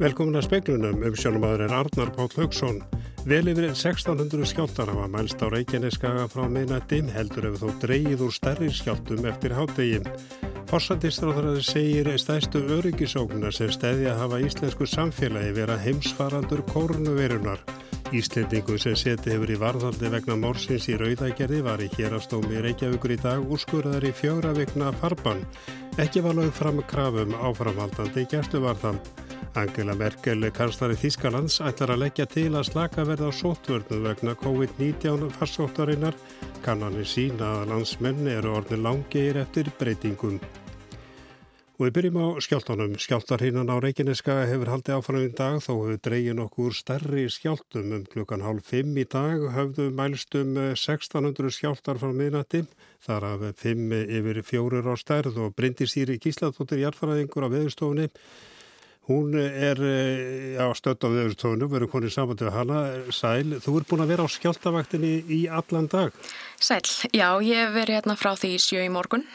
Velkomin að speklunum um sjónumadur er Arnar Páll Haugsson. Vel yfir 1600 skjáltar hafa mælst á Reykjaneskaga frá minnati heldur ef þó dreyið úr stærri skjáltum eftir háttegin. Forsættistráðaraði segir stæðstu öryggisóknar sem stæði að hafa íslensku samfélagi vera heimsfarandur kórnuverunar. Íslendingu sem seti hefur í varðaldi vegna morsins í Rauðagerði var í hérastómi Reykjavíkur í dag úrskurðar í fjögra vegna farban. Ekki var lögð fram krafum áframhaldandi gæstuvarðand. Angela Merkel, kanslari Þískalands, ætlar að leggja til að slaka verða á sótvörnu vegna COVID-19 farsóttarinnar. Kannanir sína að landsmenn eru orðin langir eftir breytingum. Og við byrjum á skjáltanum. Skjáltarhinnan á Reykjaneska hefur haldið áfram í dag þó hefur dreygin okkur stærri skjáltum um klukkan hálf 5 í dag höfðu mælstum 1600 skjáltar frá miðnatti þar af 5 yfir fjórir á stærð og Bryndisýri Gíslatóttir Jarfaraðingur á veðurstofunni Hún er á stödd á veðurstofunum, verður konið saman til hana. Sæl, þú er búin að vera á skjáltavaktinni í allan dag. Sæl, já, ég hef verið hérna frá því sjö í morgun.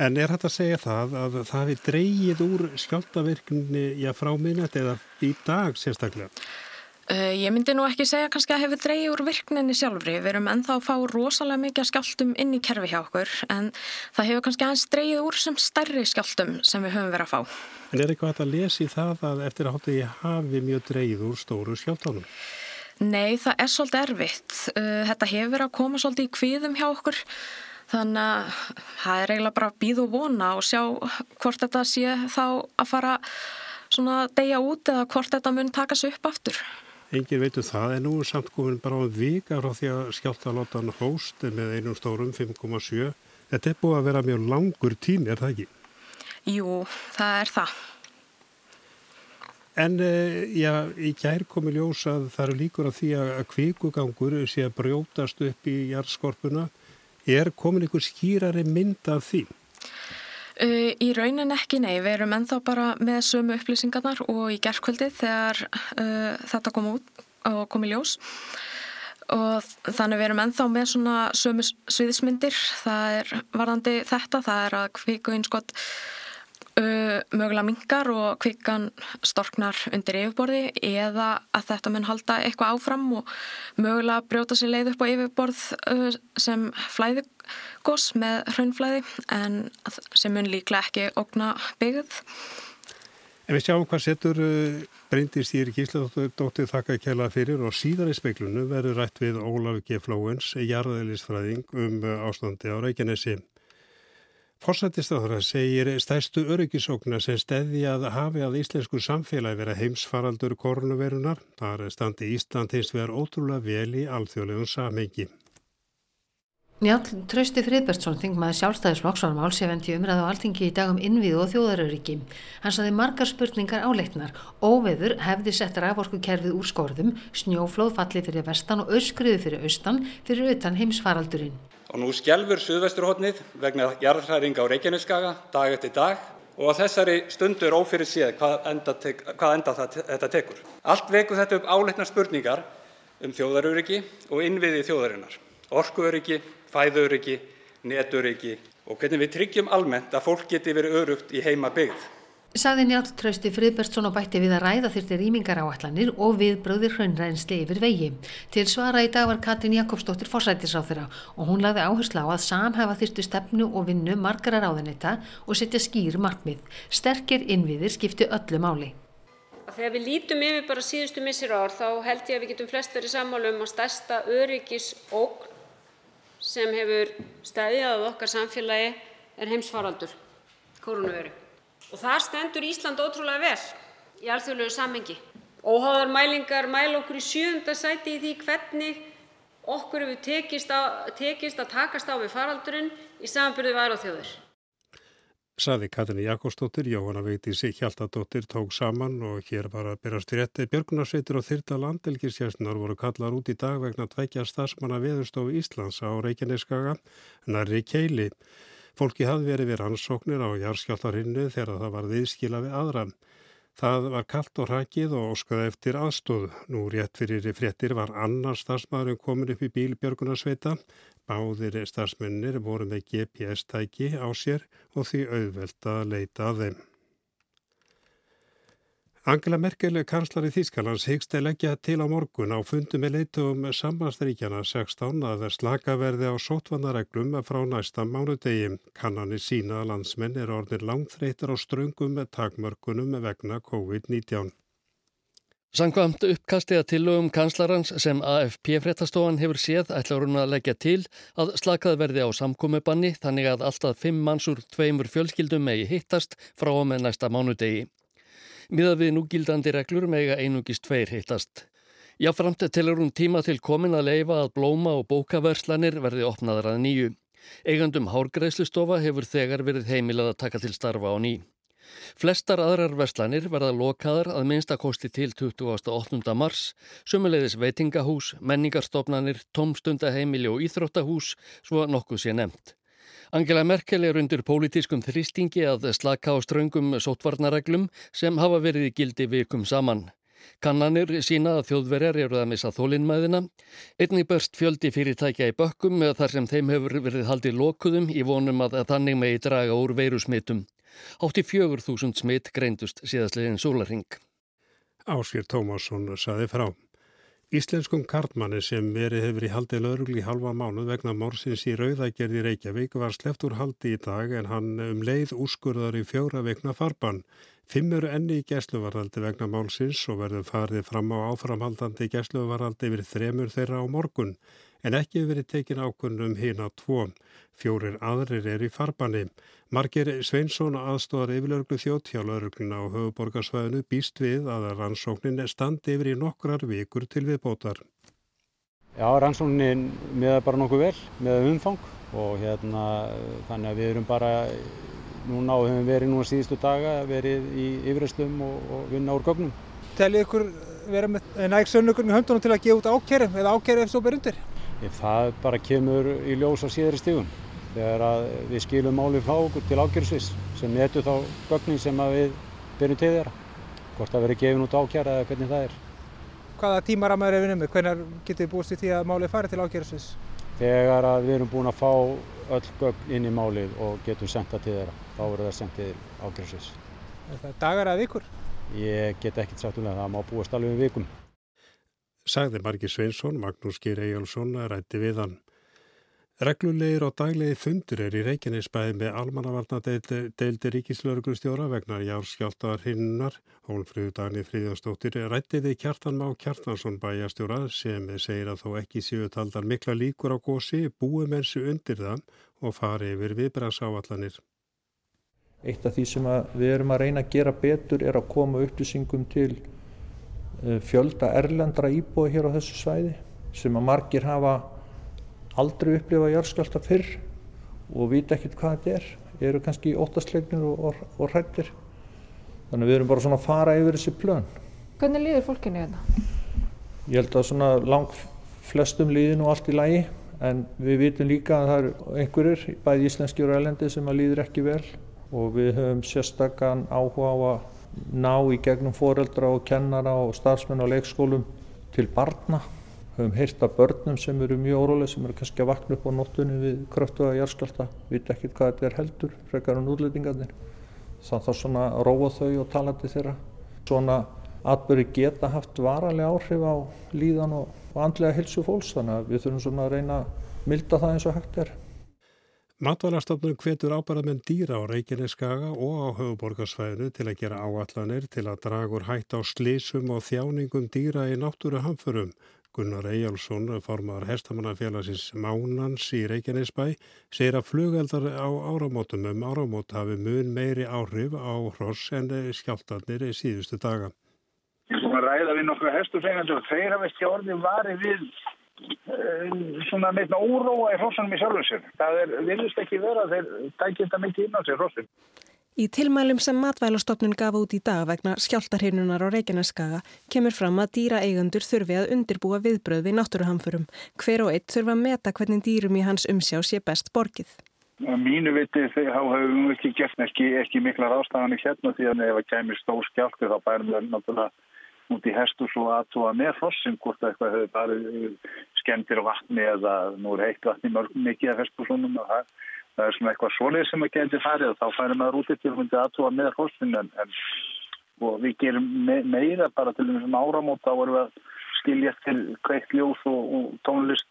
En er hægt að segja það að það hefði dreyið úr skjáltavirkninni já, frá minnat eða í dag sérstaklega? Uh, ég myndi nú ekki segja kannski að hefur dreyið úr virkninni sjálfri. Við erum ennþá að fá rosalega mikið skjáltum inn í kerfi hjá okkur en það hefur kannski aðeins dreyið úr sem stærri skjáltum sem við höfum verið að fá. En er eitthvað að lesa í það að eftir að hátta ég hafi mjög dreyið úr stóru skjáltanum? Nei, það er svolítið erfitt. Uh, þetta hefur verið að koma svolítið í kviðum hjá okkur. Þannig að það er eiginlega bara að býða og vona og sjá hvort þetta sé þá að fara svona að deyja út eða hvort þetta mun taka sig upp aftur. Engin veitu það en nú er samt komin bara á vika frá því að skjáltalótan hóst með einum stórum 5,7. Þetta er búið að vera mjög langur tími, er það ekki? Jú, það er það. En já, í gær komi ljós að það eru líkur að því að kvikugangur sé að brjótast upp í jarðskorpuna Er komin einhver skýrari mynd af því? Uh, í raunin ekki, nei. Við erum ennþá bara með sömu upplýsingarnar og í gerðkvöldið þegar uh, þetta kom út og kom í ljós. Og þannig við erum ennþá með svona sömu sviðismyndir. Það er varðandi þetta, það er að kviku einskott mögulega mingar og kvikkan storknar undir yfirborði eða að þetta mun halda eitthvað áfram og mögulega brjóta sér leið upp á yfirborð sem flæðugos með hraunflæði en sem mun líklega ekki ógna byggð. En við sjáum hvað setur uh, Bryndis Íri Gísladóttir þakka kjæla fyrir og síðan í speiklunu verður rætt við Ólaf G. Flóens, jarðælisfræðing um ástandi á Reykjanesi. Forsættistáðara segir stærstu öryggisókna sem stedði að hafi að íslensku samfélagi vera heimsfaraldur koronavirunar. Þar standi Ísland hins vegar ótrúlega vel í alþjóðlegum samhengi. Njáln Trausti Friðbertsson, þingmaður sjálfstæðisflokks var málsefendi umræðu á alþingi í dagum innvíðu og þjóðaröryggi. Hann saði margar spurningar áleiknar. Óveður hefði sett raforku kerfið úr skorðum, snjóflóð falli fyrir vestan og öskriðu fyrir austan fyrir utan heimsfaraldurinn. Og nú skjálfur Suðvesturhóttnið vegna jarðhræringa á Reykjaneskaga dag eftir dag og að þessari stundu er ófyrir séð hvað enda, tek, hvað enda það, þetta tekur. Allt veku þetta upp áleiknar spurningar um þjóðaröryggi og innviði þjóðarinnar, orkuöryggi, fæðuöryggi, netöryggi og hvernig við tryggjum almennt að fólk geti verið örugt í heima byggð. Saði Njáln Trausti Friðbertsson og bætti við að ræða þyrti rýmingar áallanir og viðbröðir hraunrænsli yfir vegi. Til svara í dag var Katrin Jakobsdóttir forsættisráþurra og hún laði áherslu á að samhæfa þyrstu stefnu og vinnu margara ráðanetta og setja skýr markmið. Sterkir innviðir skipti öllu máli. Þegar við lítum yfir bara síðustu missir ár þá held ég að við getum flest verið sammála um að stærsta öryggisókn sem hefur stæðjað okkar samfélagi er heimsfaraldur, koronaviru. Og þar stendur Ísland ótrúlega vel í alþjóðlegu samhengi. Óháðar mælingar mæla okkur í sjöunda sæti í því hvernig okkur hefur tekist, tekist að takast á við faraldurinn í samanbyrðu væru á þjóður. Saði Katrin Jakobsdóttir, Jóhanna Vigdísi Hjaltadóttir tók saman og hér var að byrjast í rétti. Björgunarsveitir og þyrta landelgisjæsnar voru kallar út í dag vegna tveikja stafsmanna veðurstofu Íslands á Reykjaneskaga, nærri Keili. Fólki hafði verið við rannsóknir á jarðskjáltarinnu þegar það var viðskila við aðra. Það var kallt og hrakið og óskaði eftir aðstóð. Nú rétt fyrir fréttir var annar starfsmæðurinn komin upp í bílbjörgunarsveita. Báðir starfsmennir voru með GPS-tæki á sér og því auðvelt að leita að þeim. Angela Merkel, kanslari Þískalans, hyggst að leggja til á morgun á fundu með leitum sambanstríkjana 16 að slaka verði á sótvannareglum frá næsta mánudegi. Kannanir sína landsmenn er orðin langþreytir á ströngum með takmörkunum vegna COVID-19. Sankvamt uppkastið að tillögum kanslarans sem AFP-fréttastofan hefur séð ætlar hún að leggja til að slakað verði á samkomiðbanni þannig að alltaf fimm mannsúr tveimur fjölskyldum megi hittast frá og með næsta mánudegi. Miðað við núgildandi reglur mega einungist tveir hittast. Jáframt telur hún tíma til komin að leifa að blóma og bókaverslanir verði opnaðar að nýju. Eigandum hárgreðslustofa hefur þegar verið heimilað að taka til starfa á ný. Flestar aðrar verslanir verða lokaðar að minnstakosti til 28. mars, sumulegðis veitingahús, menningarstofnanir, tómstundaheimili og íþróttahús, svo nokkuð sé nefnt. Angela Merkel er undir pólitískum þrýstingi að slaka á ströngum sótvarnareglum sem hafa verið í gildi vikum saman. Kannanir sína að þjóðverjar eru að missa þólinnmæðina. Einnig börst fjöldi fyrirtækja í bökkum þar sem þeim hefur verið haldið lokuðum í vonum að þannig megi draga úr veirusmitum. Átti fjögur þúsund smitt greindust síðastlegin sólaring. Áskir Tómasson saði frá. Íslenskum kartmanni sem verið hefur í haldið laurugli halva mánuð vegna morsins í Rauðagerði Reykjavík var sleppt úr haldi í dag en hann um leið úrskurðar í fjóra vegna farban. Fimm eru enni í gæsluvaraldi vegna málsins og verður farið fram á áframhaldandi gæsluvaraldi yfir þremur þeirra á morgun en ekki verið tekin ákunnum hína tvo. Fjórir aðrir er í farbanni. Marger Sveinsson aðstóðar yfirlörglu þjóttjálaurugluna á höfuborgarsvæðinu býst við að rannsóknin standi yfir í nokkrar vikur til viðbótar. Já, rannsóknin miða bara nokkuð vel, miða umfang og hérna þannig að við erum bara núna og hefum verið núna síðustu daga verið í yfirherslum og, og vinna úr gögnum. Telið ykkur vera með næg sönnugurinn í höndunum til að gefa út ákjæri eða ákjæri ef svo ber undir? Það bara kemur í ljós á síðari stígun þegar við skilum málið frá okkur til ákjörðsvis sem netur þá gögnin sem við byrjum til þeirra. Hvort það verður gefin út ákjæra eða hvernig það er. Hvaða tímaramæður er við nefnir? Hvernig getur þið búist í því að málið fari til ákjörðsvis? Þegar við erum búin að fá öll gögn inn í málið og getum senda til þeirra, þá verður það sendið til ákjörðsvis. Er það dagar eða vikur? Ég get ekkert sagt um það, það má búast alveg um vikum. Sagði Margi Sveinsson, Magnús Geir Ejjálsson rætti við hann. Reglulegir og daglegi fundur er í Reykjanesbæði með almannavarnadeildi ríkislauruglustjóra vegna járskjáltaðar hinnar. Hólfröðu Dagni Fríðanstóttir rættiði Kjartan Má Kjartansson bæjastjóra sem segir að þó ekki séu taldar mikla líkur á gósi, búi mennsu undir það og fari yfir viðbrasáallanir. Eitt af því sem við erum að reyna að gera betur er að koma upplýsingum til fjölda erlendra íbúi hér á þessu svæði sem að margir hafa aldrei upplifa jarðskjálta fyrr og vita ekkert hvað þetta er, eru kannski óttastlegnir og, og, og hrættir. Þannig að við erum bara svona að fara yfir þessi plön. Hvernig líður fólkinu þetta? Ég held að svona lang flestum líður nú allt í lagi en við vitum líka að það eru einhverjir, bæði íslenski og rælendi sem að líður ekki vel og við höfum sérstakann áhuga á að ná í gegnum foreldra og kennara og starfsmenn á leikskólum til barna. Höfum heyrt af börnum sem eru mjög órólega sem eru kannski að vakna upp á nóttunni við kröftuða jarðskjálta, vita ekkert hvað þetta er heldur frekar en útlendingarnir. Þannig þá svona róa þau og talandi þeirra. Svona atbyrði geta haft varalega áhrif á líðan og andlega hilsu fólks þannig að við þurfum svona að reyna að milda það eins og hægt er Matvalastofnun hvetur ábæramenn dýra á Reykjaneskaga og á höfuborgarsvæðinu til að gera áallanir til að dragur hætt á slísum og þjáningum dýra í náttúru hamförum Gunnar Eyjálsson, formar hestamannafélagsins Mánans í Reykjanesbæ, segir að flugeldar á áramótum um áramót hafi mun meiri áhrif á hross en skjáltarnir í síðustu daga. Ég kom að ræða við nokkru hestufengandur og þeir hafa orðið varið við svona meitna óróa í hrossanum í sjálfum sér. Það er, vilist ekki vera þeir dækja þetta mikið inn á sér hrossin. Í tilmælum sem matvælastofnun gaf út í dag vegna skjáltarhinnunar á Reykjaneskaga kemur fram að dýraeigundur þurfi að undirbúa viðbröð við náttúruhamförum. Hver og eitt þurfa að meta hvernig dýrum í hans umsjá sé best borgið. Mínu viti þá hefur við ekki gert ekki, ekki mikla rástafanir hérna því að ef það kemur stór skjálti þá bærum við náttúrulega út í hestus og aðtúa með hrossin hvort eitthvað hefur bara skemmtir vatni eða nú er heitt vatni mörg mikið af hestusónum og það það er svona eitthvað svoleið sem að geti farið og þá færi maður út eftir hundi aðtúa með hostin en, en við gerum me meira bara til þessum áramót þá erum við að skilja til kveikt ljós og, og tónlist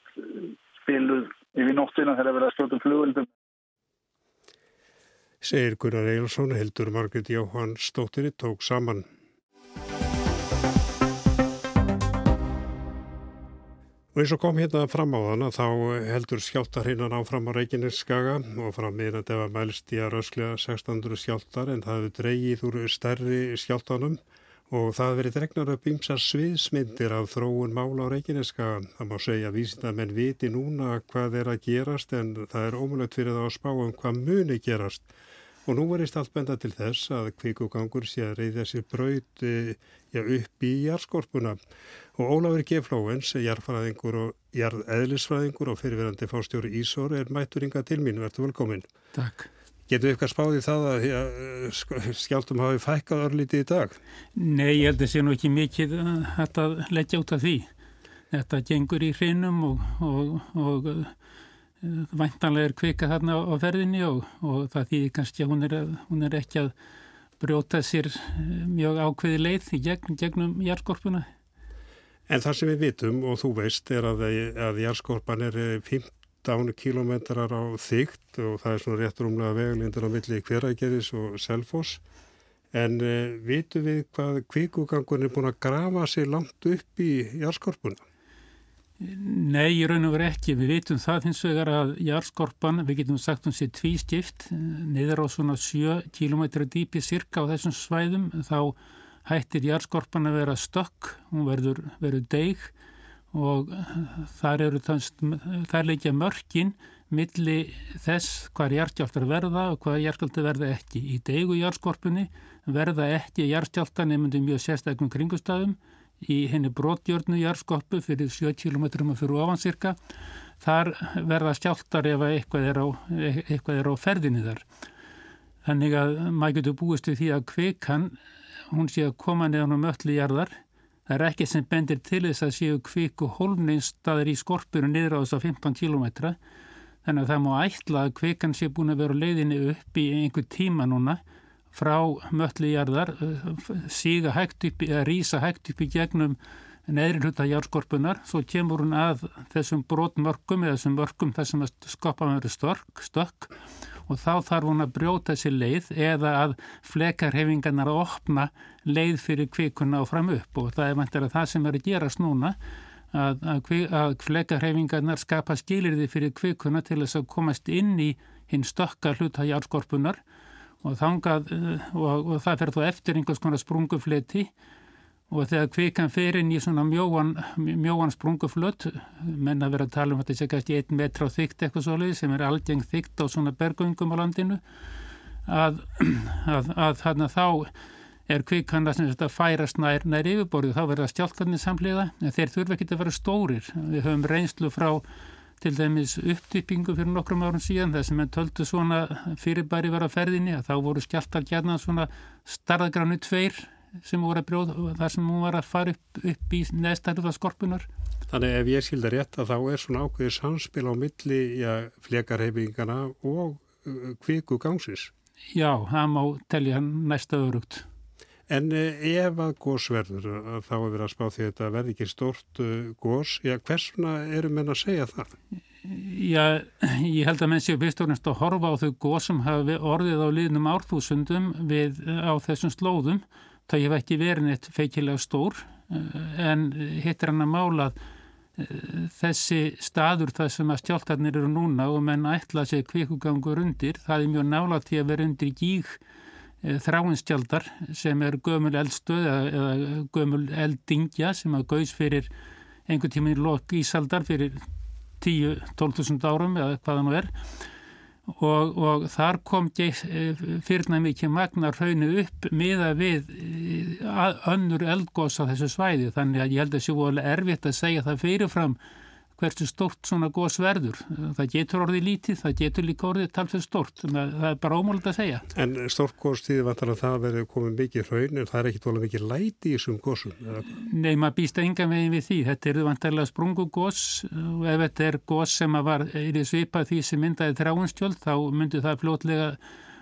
spiluð yfir nóttina þegar við erum að skjóta flugöldum. Segir Gunnar Eilsson, heldur Margrit Jóhann Stóttir tók saman. Og eins og kom hérna fram á þann að þá heldur skjáltar hinnan áfram á Reykjaneskaga og fram meðan þetta var mælst í að rösklega 1600 skjáltar en það hefur dreyið úr stærri skjáltanum og það hefur verið dregnar upp ymsar sviðsmyndir af þróun mála á Reykjaneskaga. Það má segja að vísindamenn viti núna hvað er að gerast en það er ómulagt fyrir það að spá um hvað muni gerast. Og nú verist allt benda til þess að kvikugangur sé að reyða sér braut ja, upp í járskorpuna. Og Ólafur G. Flóens, jarðfræðingur og jarðeðlisfræðingur og fyrirverandi fástjóri Ísor er mætturinga til mín. Verður velkomin. Takk. Getur við eitthvað spáðið það að ja, skjáltum hafi fækkað örlítið í dag? Nei, ég held að sé nú ekki mikið að leggja út af því. Þetta gengur í hrinum og, og, og væntanlega er kvika þarna á ferðinni og, og það þýðir kannski að hún er, hún er ekki að brjóta sér eh, mjög ákveði leið í gegn, gegnum járskorpuna. En það sem við vitum og þú veist er að, að járskorpan er 15 kilometrar á þygt og það er svona rétt rúmlega veglindur á milli hveragerðis og selfos. En uh, vitum við hvað kvikugangun er búin að grafa sér langt upp í járskorpuna? Nei, ég raun og verið ekki. Við veitum það hins vegar að járskorpan, við getum sagt hún sé tvístift, niður á svona 7 km dýpi cirka á þessum svæðum, þá hættir járskorpan að vera stökk, hún verður, verður deig og þar eru þar leikja mörkin milli þess hvað jarstjáltar verða og hvað jarstjáltar verða ekki. Í deigu járskorpunni verða ekki jarstjáltar nefnandi mjög sérstaklega kringustafum í henni brotjörnu jarðskoppu fyrir 7 km fyrir ofan cirka. Þar verða skjáltar ef eitthvað er á, eitthvað er á ferðinni þar. Þannig að maður getur búist við því að kvikan, hún sé að koma neðan á möllu jarðar. Það er ekki sem bendir til þess að séu kviku hólfneinstaðir í skorpuru niður á þess að 15 km. Þannig að það má ætla að kvikan sé búin að vera leiðinni upp í einhver tíma núna frá möllu jarðar síga hægt upp, eða rýsa hægt upp í gegnum neðri hluta járskorpunar, svo kemur hún að þessum brotmörkum eða þessum mörkum þar sem skoppaðum eru störk, stökk. Og þá þarf hún að brjóta sér leið eða að flekarhefingarnar að opna leið fyrir kvikuna og fram upp. Og það er vantilega það sem er að gerast núna að, að, að flekarhefingarnar skapa skilirði fyrir kvikuna til þess að komast inn í hinn stökka hluta járskorpunar og, þangað, eh, og, og það fer þó eftir einhvers konar sprungufleti. Og þegar kvikan fer inn í svona mjóan, mjóan sprunguflött menn að vera að tala um að þetta sé kannski einn metra á þygt eitthvað svolítið sem er aldjeng þygt á svona bergöngum á landinu að, að, að þarna þá er kvikan að færast nær, nær yfirborðu þá verða stjálkarnir samlega en þeir þurfa ekki að vera stórir. Við höfum reynslu frá til dæmis upptyppingu fyrir nokkrum árum síðan þess að mann töldu svona fyrirbæri vera ferðinni að þá voru skjáltar gætna svona starðagrannu tveir sem voru að brjóða þar sem hún var að fara upp, upp í neðstæruða skorpunar. Þannig ef ég skilda rétt að þá er svona ákveðið samspil á milli ja, flekarheifingana og uh, kviku gangsins. Já, það má telja næsta örugt. En eh, ef að gós verður, þá er verið að spá því að þetta verði ekki stort uh, gós, já, hversuna eru menn að segja það? Já, ég held að menn séu fyrst og næst að horfa á þau gós sem hafa orðið á liðnum árþúsundum við, á þessum slóðum. Það hef ekki verið neitt feikilega stór, eh, en hitt er hann að mála eh, þessi staður það sem að stjáltarnir eru núna og menn ætla að segja kvikugangur undir, það er mjög nála til að vera undir gíg Eh, þráinstjaldar sem er gömul eldstöð eða, eða gömul eldingja sem að gauðs fyrir einhver tíma í lok ísaldar fyrir 10-12.000 árum eða hvaða nú er. Og, og þar kom eh, fyrirna mikið magnar hraunu upp miða við eh, önnur eldgóðs á þessu svæði. Þannig að ég held að það séu alveg erfitt að segja það fyrirfram hversu stort svona gós verður. Það getur orðið lítið, það getur líka orðið talfið stort. Það er bara ómálið að segja. En stort gós tíði vantar að það verður komið mikið hraun en það er ekkit volið mikið læti í þessum gósum? Nei, maður býst að ynga megin við því. Þetta eru vantarlega sprungugós og ef þetta er gós sem var í svipað því sem myndaði þráinstjöld þá myndi það fljótlega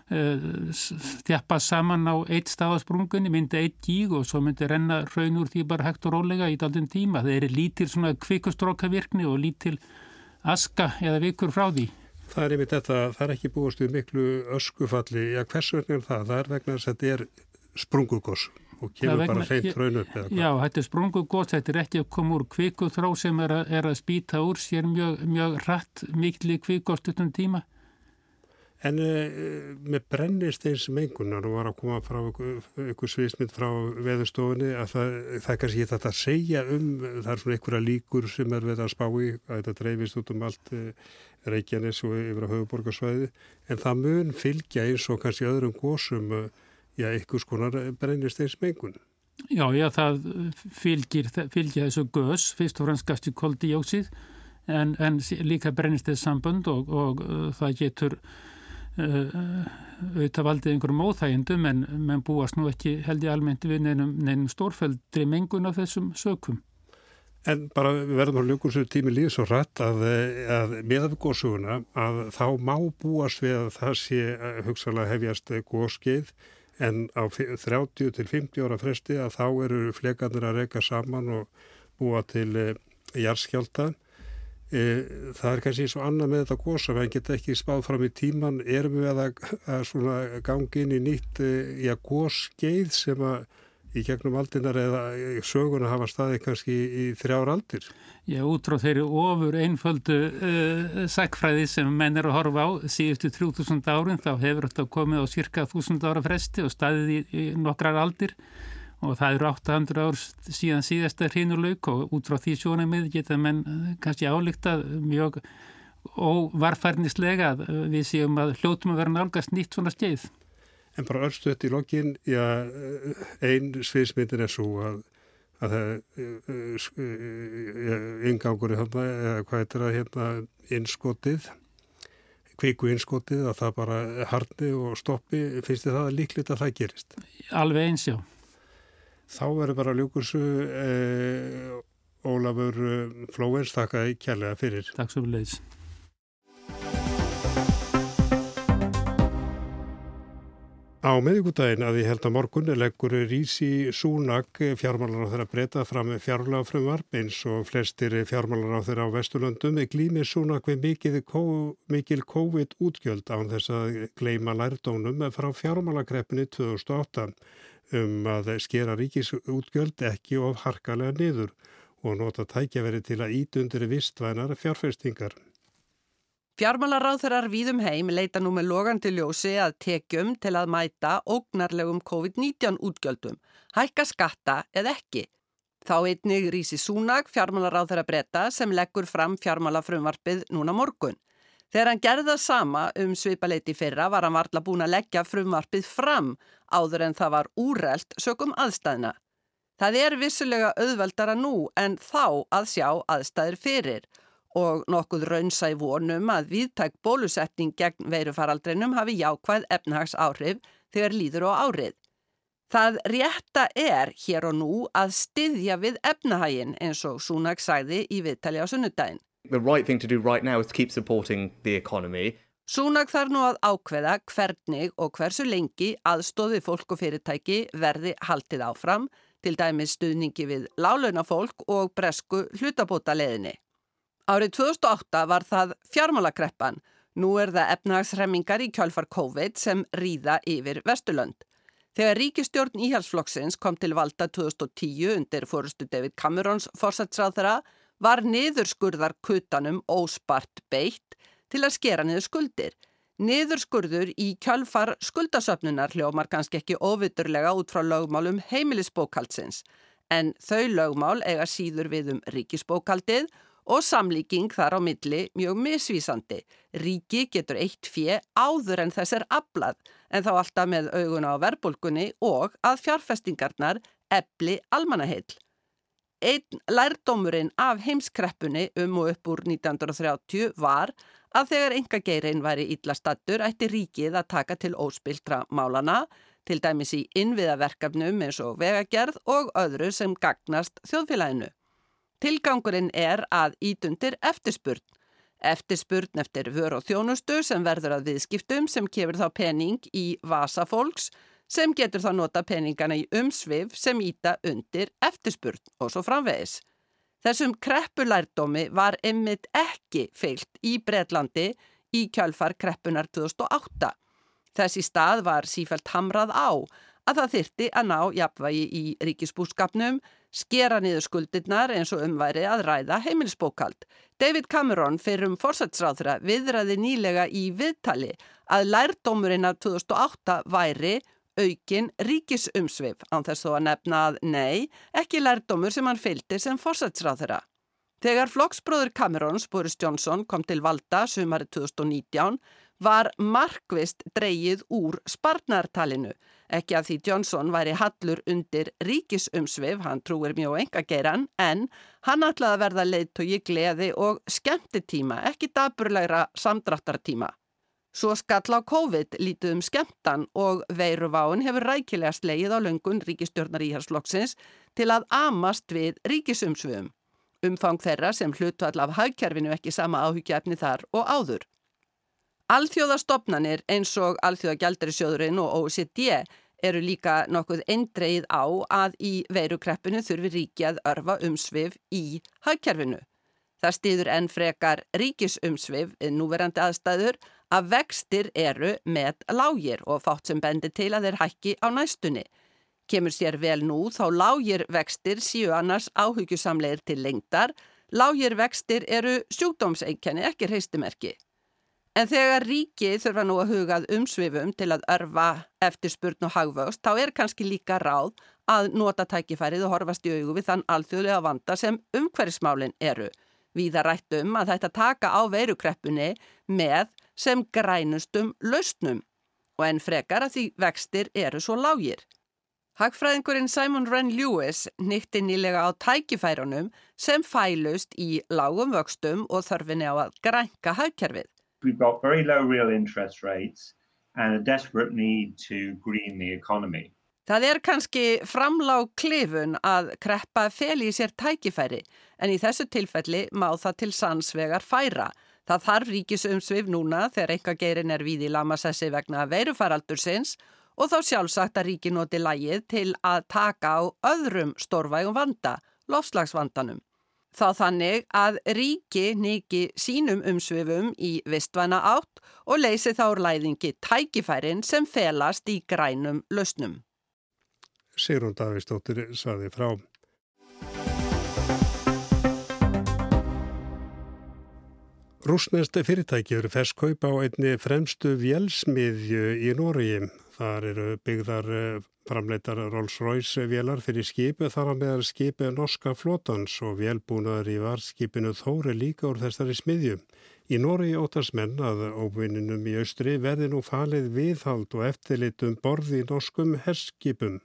stjappa saman á eitt stafasprungunni, myndi eitt gíg og svo myndi renna raun úr því bara hægt og rólega í daldinn tíma. Það er lítil svona kvikustrókavirkni og lítil aska eða vikur frá því. Það er yfir þetta, það er ekki búist við miklu öskufalli. Já, hvers vegna er það? Það er vegna þess að þetta er sprungugoss og kemur vegna, bara hreint raun upp. Já, þetta er sprungugoss, þetta er ekki að koma úr kvikuþrá sem er að, er að spýta úr sér mjög, mjög rætt mikli kvikgostutum tíma. En uh, með brennisteins mengunar og var að koma frá ykkur sviðsmynd frá veðustofunni að það, það er kannski þetta að segja um, það er svona einhverja líkur sem er við að spá í að þetta dreifist út um allt uh, Reykjanes og yfir á höfuborgarsvæði en það mun fylgja eins og kannski öðrum gósum uh, já, ykkur skonar brennisteins mengun. Já, já, það fylgir, fylgja þessu gös, fyrst og fremst gafst í koldíjóksið en, en líka brennisteins sambund og, og það getur Eh, auðvitað valdið einhverjum óþægindum en menn búast nú ekki held ég almennt við neinum, neinum stórfældri mengun af þessum sökum. En bara við verðum að ljúkur sér tími líð svo rætt að, að meðan við góðsuguna að þá má búast við að það sé eh, hugsalega hefjast góðskeið en á 30 til 50 ára fresti að þá eru flekanir að reyka saman og búa til jarðskjálta það er kannski eins og annað með þetta gósa, við getum ekki spáð fram í tíman, erum við að, að gangi inn í nýtt e, já, gósgeið sem að í gegnum aldinar eða söguna hafa staði kannski í þrjár aldir. Já, út frá þeirri ofur einföldu uh, sækfræði sem menn er að horfa á síðustu 3000 árin, þá hefur þetta komið á cirka 1000 ára fresti og staðið í, í nokkrar aldir og það eru 800 ár síðan síðasta hrinuleik og út frá því sjónamið geta menn eh, kannski álíktað mjög óvarfærnislega að eh, við séum að hljótum að vera nálgast nýtt svona skeið. En bara örstuðt í lokin, já, eh, einn sviðsmyndin er svo að að það yngangur í eða hvað er þetta hérna innskotið kviku innskotið að það bara harni og stoppi, finnst þið það líklegt að það gerist? Alveg eins, já. Þá verður bara ljúkursu eh, Ólafur eh, Flóens þakkaði kærlega fyrir. Takk svo fyrir leiðis. Á meðugudaginn að ég held að morgun leggur Rísi Súnag fjármálar á þeirra breyta fram með fjárlagafrömmvarp eins og flestir fjármálar á þeirra á Vesturlöndum með glýmið Súnag við mikil COVID-útgjöld án þess að gleima lærdónum frá fjármálagreppinni 2008 um að skera ríkisútgjöld ekki of harkalega niður og nota tækjaveri til að ítundur vistvænar fjárfestingar. Fjármálaráþurar víðum heim leita nú með logandi ljósi að tekjum til að mæta ógnarlegum COVID-19 útgjöldum, hækka skatta eða ekki. Þá einnig Rísi Súnag, fjármálaráþara breyta sem leggur fram fjármálafrumvarpið núna morgun. Þegar hann gerði það sama um svipaleiti fyrra var hann varla búin að leggja frumvarpið fram áður en það var úrelt sökum aðstæðina. Það er vissulega auðveldara nú en þá að sjá aðstæðir fyrir og nokkuð raunsa í vonum að viðtæk bólusetning gegn veirufaraldrinum hafi jákvæð efnahags áhrif þegar líður á árið. Það rétta er hér og nú að styðja við efnahægin eins og Súnag sæði í viðtali á sunnudaginn the right thing to do right now is to keep supporting the economy. Súnag þarf nú að ákveða hvernig og hversu lengi aðstóði fólk og fyrirtæki verði haldið áfram, til dæmis stuðningi við lálöna fólk og bresku hlutabóta leðinni. Árið 2008 var það fjármálakreppan, nú er það efnagsremmingar í kjálfar COVID sem ríða yfir Vesturlönd. Þegar ríkistjórn íhalsflokksins kom til valda 2010 undir fórustu David Camerons fórsætsráðara var niðurskurðar kutanum óspart beitt til að skera niður skuldir. Niðurskurður í kjálfar skuldasöfnunar hljómar kannski ekki ofiturlega út frá lögmálum heimilisbókaldsins en þau lögmál eiga síður við um ríkisbókaldið og samlíking þar á milli mjög misvísandi. Ríki getur eitt fjö áður en þess er aflað en þá alltaf með auguna á verbulgunni og að fjárfestingarnar ebli almanaheill. Einn lærdómurinn af heimskreppunni um og upp úr 1930 var að þegar engageirinn væri ítlastattur ætti ríkið að taka til óspiltra málana, til dæmis í innviðaverkefnum eins og vegagerð og öðru sem gagnast þjóðfélaginu. Tilgangurinn er að ítundir eftirspurn. Eftirspurn eftir vör og þjónustu sem verður að viðskiptum sem kefur þá pening í vasa fólks sem getur þá nota peningana í umsvið sem íta undir eftirspurn og svo framvegis. Þessum kreppulærdómi var ymmit ekki feilt í Breitlandi í kjálfar kreppunar 2008. Þessi stað var sífælt hamrað á að það þyrti að ná jafnvægi í ríkisbúskapnum, skera niður skuldirnar eins og umværi að ræða heimilsbókald. David Cameron fyrir um fórsætsráðra viðræði nýlega í viðtali að lærdómurinn af 2008 væri aukin ríkisumsvið án þess þó að nefna að nei, ekki lærdómur sem hann fylgdi sem fórsætsráðra. Þegar flokksbróður Camerons, Boris Johnson, kom til valda sumari 2019 var markvist dreyið úr sparnartalinu. Ekki að því Johnson væri hallur undir ríkisumsvið, hann trúir mjög enga geiran, en hann ætlaði að verða leiðtogi gleði og skemmtitíma, ekki daburlegra samdráttartíma. Svo skall á COVID lítið um skemmtan og veiruváin hefur rækilega slegið á löngun ríkistjórnar íhalslokksins til að amast við ríkisumsviðum. Umfang þeirra sem hlutvall af hagkerfinu ekki sama áhugjefni þar og áður. Alþjóðastofnanir eins og Alþjóðagjaldarisjóðurinn og OECD eru líka nokkuð eindreið á að í veirukreppinu þurfi ríki að örfa umsvið í hagkerfinu. Það stýður enn frekar ríkisumsvið núverandi aðstæður að vextir eru með lágir og fátt sem bendir til að þeir hækki á næstunni. Kemur sér vel nú þá lágir vextir síu annars áhyggjusamleir til lengdar, lágir vextir eru sjúkdómseinkenni, ekki hreistimerki. En þegar ríki þurfa nú að hugað umsvifum til að örfa eftirspurn og hagvöxt, þá er kannski líka ráð að nota tækifærið og horfast í augu við þann alþjóðlega vanda sem umhverfismálinn eru. Við að rættum að þetta taka á veirukreppunni með sem grænustum lausnum og enn frekar að því vextir eru svo lágir. Hagfræðingurinn Simon Wren Lewis nýtti nýlega á tækifærunum sem fælust í lágum vöxtum og þörfinni á að grænka hagkerfið. We've got very low real interest rates and a desperate need to green the economy. Það er kannski framlág klifun að kreppa feli í sér tækifæri en í þessu tilfelli má það til sannsvegar færa. Það þarf ríkisumsvið núna þegar einhvað geirin er við í lamassessi vegna veirufaraldursins og þá sjálfsagt að ríki noti lægið til að taka á öðrum stórvægum vanda, lofslagsvandanum. Þá þannig að ríki niki sínum umsvifum í vistvæna átt og leysi þá úr læðingi tækifærin sem felast í grænum lausnum. Sigrun Davísdóttir saði frá. Rúsnest fyrirtæki eru fest kaupa á einni fremstu vjelsmiðju í Nóriði. Þar eru byggðar eh, framleitar Rolls-Royce vélar fyrir skipu þar að meðal skipu norska flotans og vélbúnaður í varskipinu Þóri líka úr þessari smiðju. Í Nóri ótast menn að óvininum í austri verði nú falið viðhald og eftirlitum borði í norskum herskipum.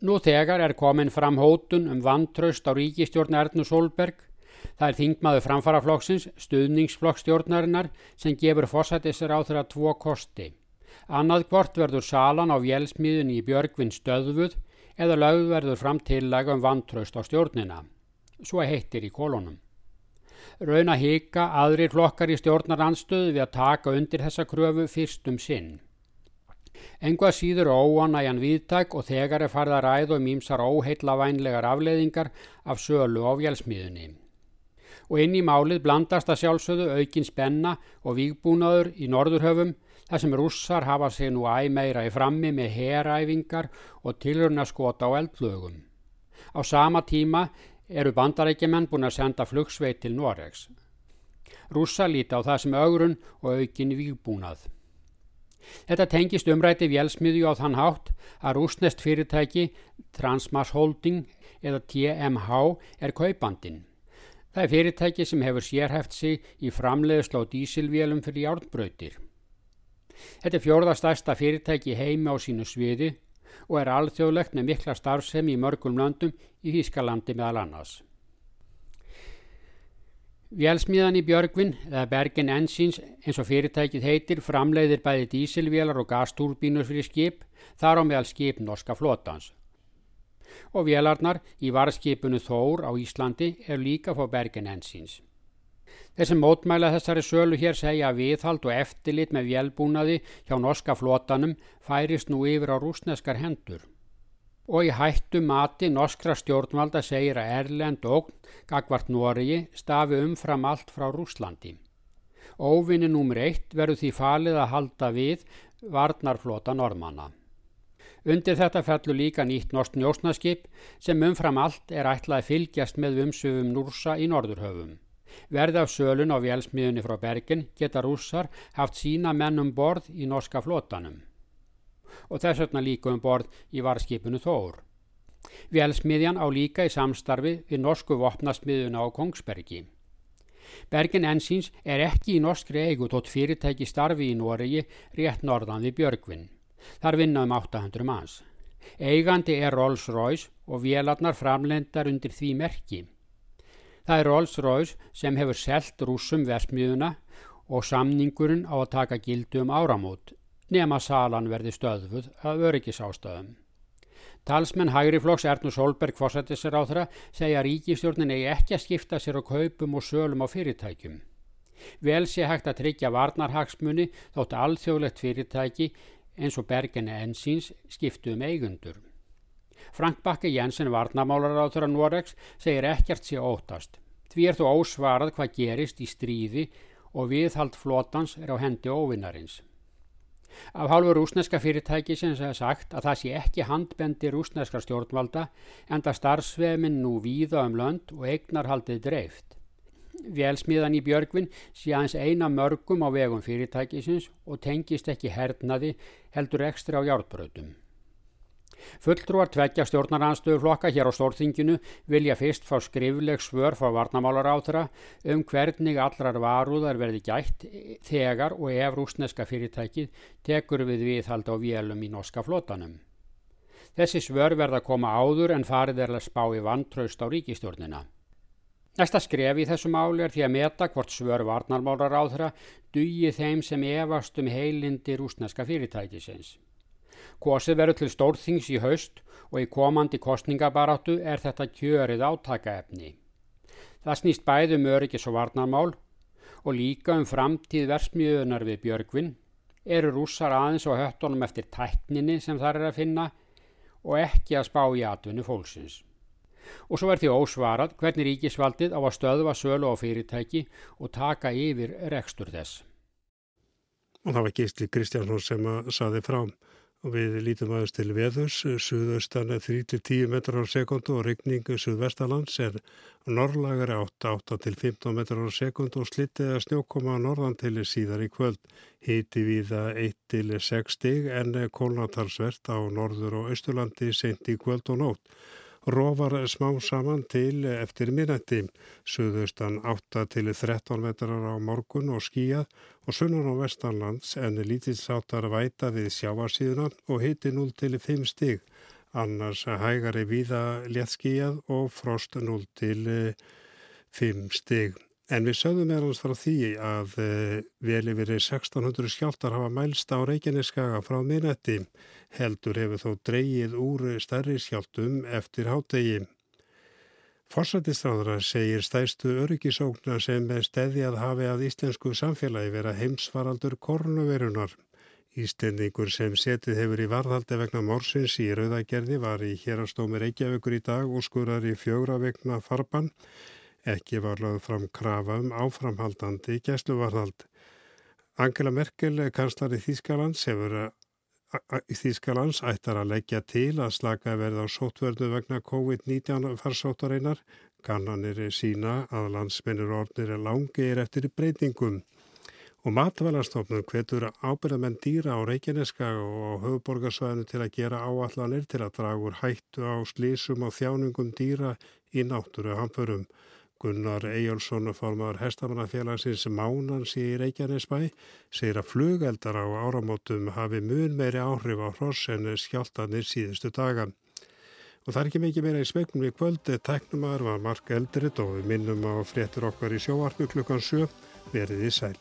Nú þegar er komin fram hótun um vantraust á ríkistjórn Ernu Solberg. Það er þingmaður framfaraflokksins, stuðningsflokkstjórnarinnar, sem gefur fósættisir á þeirra tvo kosti. Annað hvort verður salan á vjelsmiðun í Björgvin stöðvuð eða lögð verður fram tillega um vantraust á stjórnina. Svo heittir í kolonum. Rauna hika aðrir flokkar í stjórnaranstöðu við að taka undir þessa kröfu fyrstum sinn. Engvað síður óanæjan viðtæk og þegar er farið að ræða um ímsar óheitla vænlegar afleiðingar af sölu á vjálsmiðunni. Og inn í málið blandast að sjálfsögðu aukin spenna og vígbúnaður í norðurhöfum þar sem russar hafa sig nú æg meira í frammi með heræfingar og tilruna skota á eldflögum. Á sama tíma eru bandarækjumenn búin að senda flugsveit til Noregs. Russa líti á það sem augrun og aukin vígbúnað. Þetta tengist umræti vjelsmiðju á þann hátt að rúsnest fyrirtæki Transmas Holding eða TMH er kaupandin. Það er fyrirtæki sem hefur sérhæft sig í framleiðsla á dísilvélum fyrir járnbröytir. Þetta er fjórðastæsta fyrirtæki heimi á sínu sviði og er alþjóðlegt með mikla starfsemi í mörgum landum í Þískalandi meðal annars. Vélsmíðan í Björgvin, eða Bergen Engines eins og fyrirtækið heitir, framleiðir bæði dísilvélar og gastúrbínur fyrir skip, þar á meðal skip norska flotans. Og vélarnar í varskipinu Þór á Íslandi er líka fór Bergen Engines. Þeir sem mótmæla þessari sölu hér segja að viðhald og eftirlit með vélbúnaði hjá norska flotanum færist nú yfir á rúsneskar hendur. Og í hættu mati norskra stjórnvalda segir að Erlend og Gagvart Noregi stafi umfram allt frá Rúslandi. Óvinni númur eitt verður því falið að halda við varnarflota normanna. Undir þetta fellur líka nýtt norsk njósnaskip sem umfram allt er ætlað að fylgjast með umsöfum Núrsa í Norðurhöfum. Verði af sölun á vélsmiðunni frá Bergen geta rússar haft sína menn um borð í norska flotanum. Og þess vegna líka um borð í varskipinu Þór. Vélsmiðjan á líka í samstarfi við norsku vopnasmiðuna á Kongsbergi. Bergen Ensins er ekki í norskri eigu tótt fyrirtæki starfi í Noregi rétt norðan við Björgvinn. Þar vinna um 800 manns. Eigandi er Rolls-Royce og vélarnar framlendar undir því merki. Það er Rolls-Royce sem hefur selt rúsum versmiðuna og samningurinn á að taka gildu um áramót nema salan verði stöðfuð af öryggisástöðum. Talsmenn Hægriflokks Ernur Solberg fórsættisir á þeirra segja að ríkistjórnin eigi ekki að skipta sér á kaupum og sölum á fyrirtækjum. Vel sé hægt að tryggja varnarhagsmunni þótt alþjóðlegt fyrirtæki eins og Bergen Ensins skiptu um eigundur. Frank Bakke Jensen varnamálar á þeirra Noregs segir ekkert sé óttast. Því er þó ósvarað hvað gerist í stríði og viðhald flotans er á hendi óvinnarins. Af hálfur rúsneska fyrirtæki sem segja sagt að það sé ekki handbendi rúsneska stjórnvalda en það starfsvefminn nú víða um lönd og eignarhaldið dreift. Velsmiðan í Björgvin sé aðeins eina mörgum á vegum fyrirtækisins og tengist ekki hernaði heldur ekstra á hjártbröðum. Fulltrúar tveggja stjórnaranstöðuflokka hér á stórþinginu vilja fyrst fá skrifleg svör frá varnamálar áþra um hvernig allrar varúðar verði gætt þegar og ef rúsneska fyrirtækið tekur við viðhald á vélum í norska flotanum. Þessi svör verða að koma áður en farið er að spá í vantraust á ríkistjórnina. Næsta skref í þessu máli er því að meta hvort svör varnarmálar áþra dugi þeim sem efast um heilindi rúsneska fyrirtækisins. Kosið verður til stórþings í haust og í komandi kostningabaráttu er þetta kjörið átakaefni. Það snýst bæði um öryggis og varnarmál og líka um framtíð versmiðunar við Björgvin, eru rússar aðeins og höttunum eftir tækninni sem þar er að finna og ekki að spá í atvinnu fólksins. Og svo er því ósvarað hvernig ríkisvaldið á að stöðva sölu á fyrirtæki og taka yfir rekstur þess. Og það var Gísli Kristjánsson sem að saði frám við lítum aðeins til veðurs, suðaustan 3-10 metrar á sekundu og regning suðvestalands er norrlagari 8-8 til 15 metrar á sekundu og slittið að snjókoma norðan til síðar í kvöld. Hiti við að 1 til 6 stig en kólnatalsvert á norður og austurlandi sent í kvöld og nótt rofar smá saman til eftir minnætti. Suðaustan 8 til 13 metrar á morgun og skíjað og sunnan á vestanlands en lítilsáttar væta við sjáarsíðuna og hiti 0 til 5 stig. Annars hægari víða léttskíjað og frost 0 til 5 stig. En við sögðum með hans frá því að vel yfir 1600 skjáltar hafa mælst á Reykjaneskaga frá minnætti heldur hefur þó dreyið úr stærri skjáltum eftir hátegi. Forsættistráðra segir stæstu öryggisókna sem með steðjað hafi að íslensku samfélagi vera heimsvaraldur kornuverunar. Íslendingur sem setið hefur í varðhaldi vegna morsins í rauðagerði var í hérastómi Reykjavíkur í dag og skurar í fjóra vegna farban. Ekki var lögð fram krafa um áframhaldandi gæsluvarðhald. Angela Merkel, kanslari Þýskalands, hefur í Þýskalands ættar að leggja til að slaka verða á sótverðu vegna COVID-19 farsóttareinar. Kannanir sína að landsmennir orðnir er langir eftir breytingum. Og matvælarstofnun hvetur ábyrðamenn dýra á Reykjaneska og höfuborgarsvæðinu til að gera áallanir til að draga úr hættu á slísum og þjáningum dýra í náttúru hamförum. Gunnar Eyjálsson, formar hestamannafélagsins Mánans í Reykjanesbæ, segir að flugeldar á áramótum hafi mun meiri áhrif á hross en skjáltanir síðustu daga. Og það er ekki mikið meira í spegnum í kvöldi, teknumar var Mark Eldrit og við minnum á fréttur okkar í sjóarpu klukkan 7, verið í sæl.